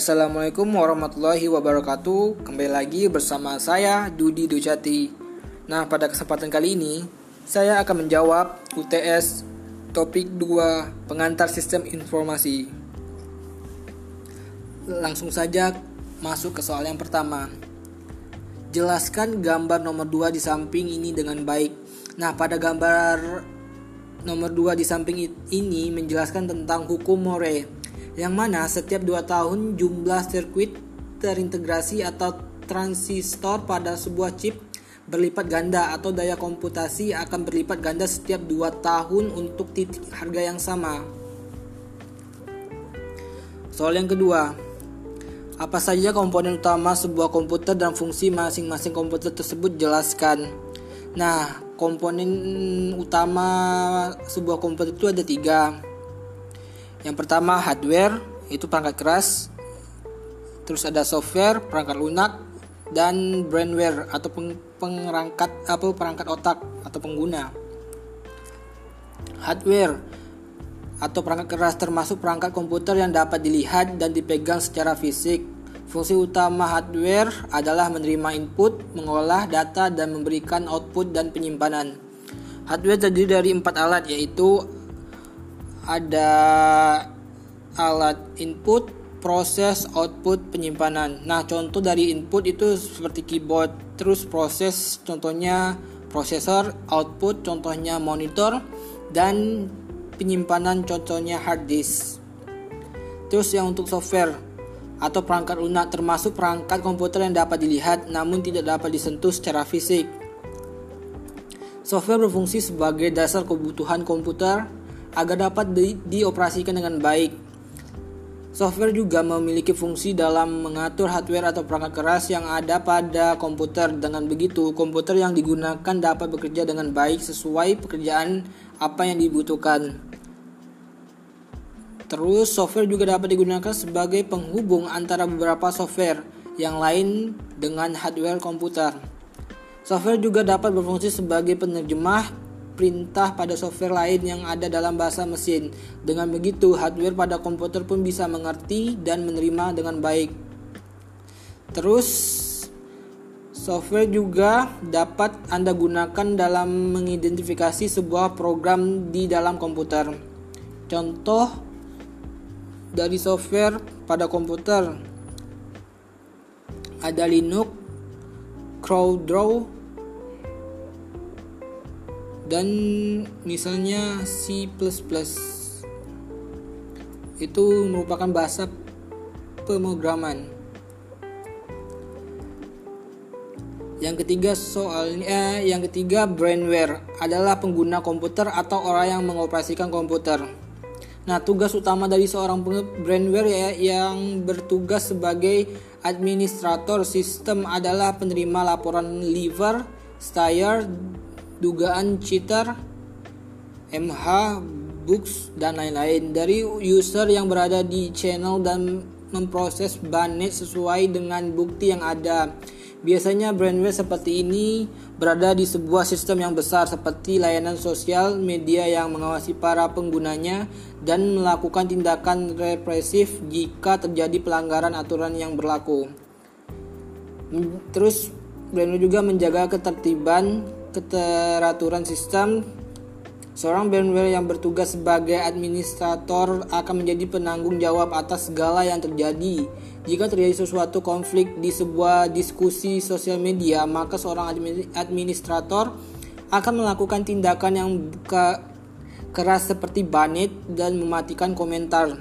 Assalamualaikum warahmatullahi wabarakatuh. Kembali lagi bersama saya Dudi Ducati. Nah pada kesempatan kali ini Saya akan menjawab UTS topik 2 Pengantar Sistem Informasi. Langsung saja masuk ke soal yang pertama. Jelaskan gambar nomor 2 di samping ini dengan baik. Nah pada gambar nomor 2 di samping ini menjelaskan tentang hukum Moore yang mana setiap 2 tahun jumlah sirkuit terintegrasi atau transistor pada sebuah chip berlipat ganda atau daya komputasi akan berlipat ganda setiap 2 tahun untuk titik harga yang sama. Soal yang kedua, apa saja komponen utama sebuah komputer dan fungsi masing-masing komputer tersebut jelaskan. Nah, komponen utama sebuah komputer itu ada tiga. Yang pertama hardware, itu perangkat keras. Terus ada software, perangkat lunak, dan brandware atau perangkat apa perangkat otak atau pengguna. Hardware atau perangkat keras termasuk perangkat komputer yang dapat dilihat dan dipegang secara fisik. Fungsi utama hardware adalah menerima input, mengolah data, dan memberikan output dan penyimpanan. Hardware terdiri dari empat alat yaitu ada alat input, proses, output, penyimpanan. Nah, contoh dari input itu seperti keyboard, terus proses contohnya prosesor, output contohnya monitor, dan penyimpanan contohnya hard disk. Terus yang untuk software atau perangkat lunak termasuk perangkat komputer yang dapat dilihat namun tidak dapat disentuh secara fisik. Software berfungsi sebagai dasar kebutuhan komputer agar dapat di dioperasikan dengan baik. Software juga memiliki fungsi dalam mengatur hardware atau perangkat keras yang ada pada komputer. Dengan begitu, komputer yang digunakan dapat bekerja dengan baik sesuai pekerjaan apa yang dibutuhkan. Terus software juga dapat digunakan sebagai penghubung antara beberapa software yang lain dengan hardware komputer. Software juga dapat berfungsi sebagai penerjemah perintah pada software lain yang ada dalam bahasa mesin. Dengan begitu, hardware pada komputer pun bisa mengerti dan menerima dengan baik. Terus, software juga dapat Anda gunakan dalam mengidentifikasi sebuah program di dalam komputer. Contoh dari software pada komputer ada Linux, CrowdDraw, dan misalnya C++. Itu merupakan bahasa pemrograman. Yang ketiga soalnya, yang ketiga brandware adalah pengguna komputer atau orang yang mengoperasikan komputer. Nah, tugas utama dari seorang brandware ya, yang bertugas sebagai administrator sistem adalah penerima laporan liver, styer, dugaan cheater, MH, books, dan lain-lain dari user yang berada di channel dan memproses banet sesuai dengan bukti yang ada. Biasanya brandware seperti ini berada di sebuah sistem yang besar seperti layanan sosial media yang mengawasi para penggunanya dan melakukan tindakan represif jika terjadi pelanggaran aturan yang berlaku. Terus brandware juga menjaga ketertiban, keteraturan sistem. Seorang brandware yang bertugas sebagai administrator akan menjadi penanggung jawab atas segala yang terjadi jika terjadi sesuatu konflik di sebuah diskusi sosial media, maka seorang administrator akan melakukan tindakan yang ke keras seperti banet dan mematikan komentar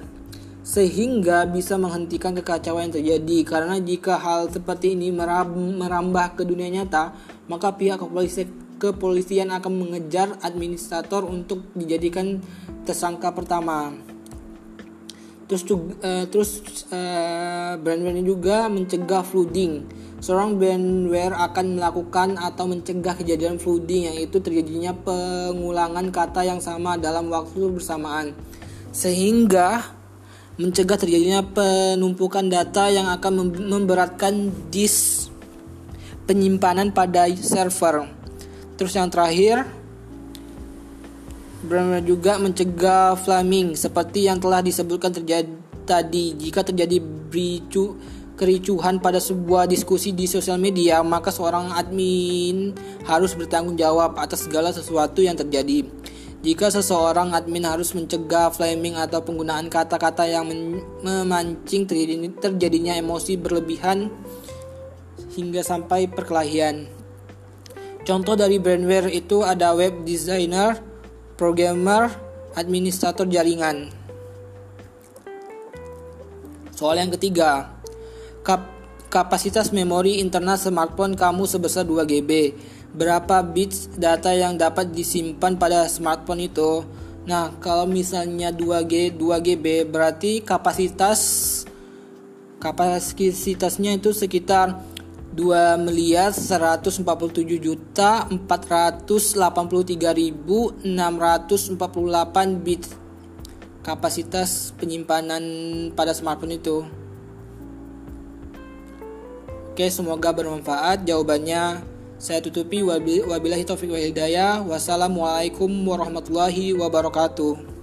sehingga bisa menghentikan kekacauan yang terjadi. Karena jika hal seperti ini merambah ke dunia nyata maka pihak kepolisian akan mengejar administrator untuk dijadikan tersangka pertama. Terus uh, terus uh, ini juga mencegah flooding. Seorang brandware akan melakukan atau mencegah kejadian flooding yaitu terjadinya pengulangan kata yang sama dalam waktu bersamaan. Sehingga mencegah terjadinya penumpukan data yang akan memberatkan disk penyimpanan pada server terus yang terakhir Brandware juga mencegah flaming seperti yang telah disebutkan terjadi tadi, jika terjadi bricu kericuhan pada sebuah diskusi di sosial media, maka seorang admin harus bertanggung jawab atas segala sesuatu yang terjadi. Jika seseorang admin harus mencegah flaming atau penggunaan kata-kata yang memancing terjadinya emosi berlebihan hingga sampai perkelahian. Contoh dari brandware itu ada web designer, programmer, administrator jaringan. Soal yang ketiga, kap kapasitas memori internal smartphone kamu sebesar 2 GB berapa bits data yang dapat disimpan pada smartphone itu. Nah, kalau misalnya 2G 2GB berarti kapasitas kapasitasnya itu sekitar 2 miliar 147 juta 483.648 bits kapasitas penyimpanan pada smartphone itu. Oke, semoga bermanfaat. Jawabannya saya tutupi wabillahi taufiq wa hidayah. Wassalamualaikum warahmatullahi wabarakatuh.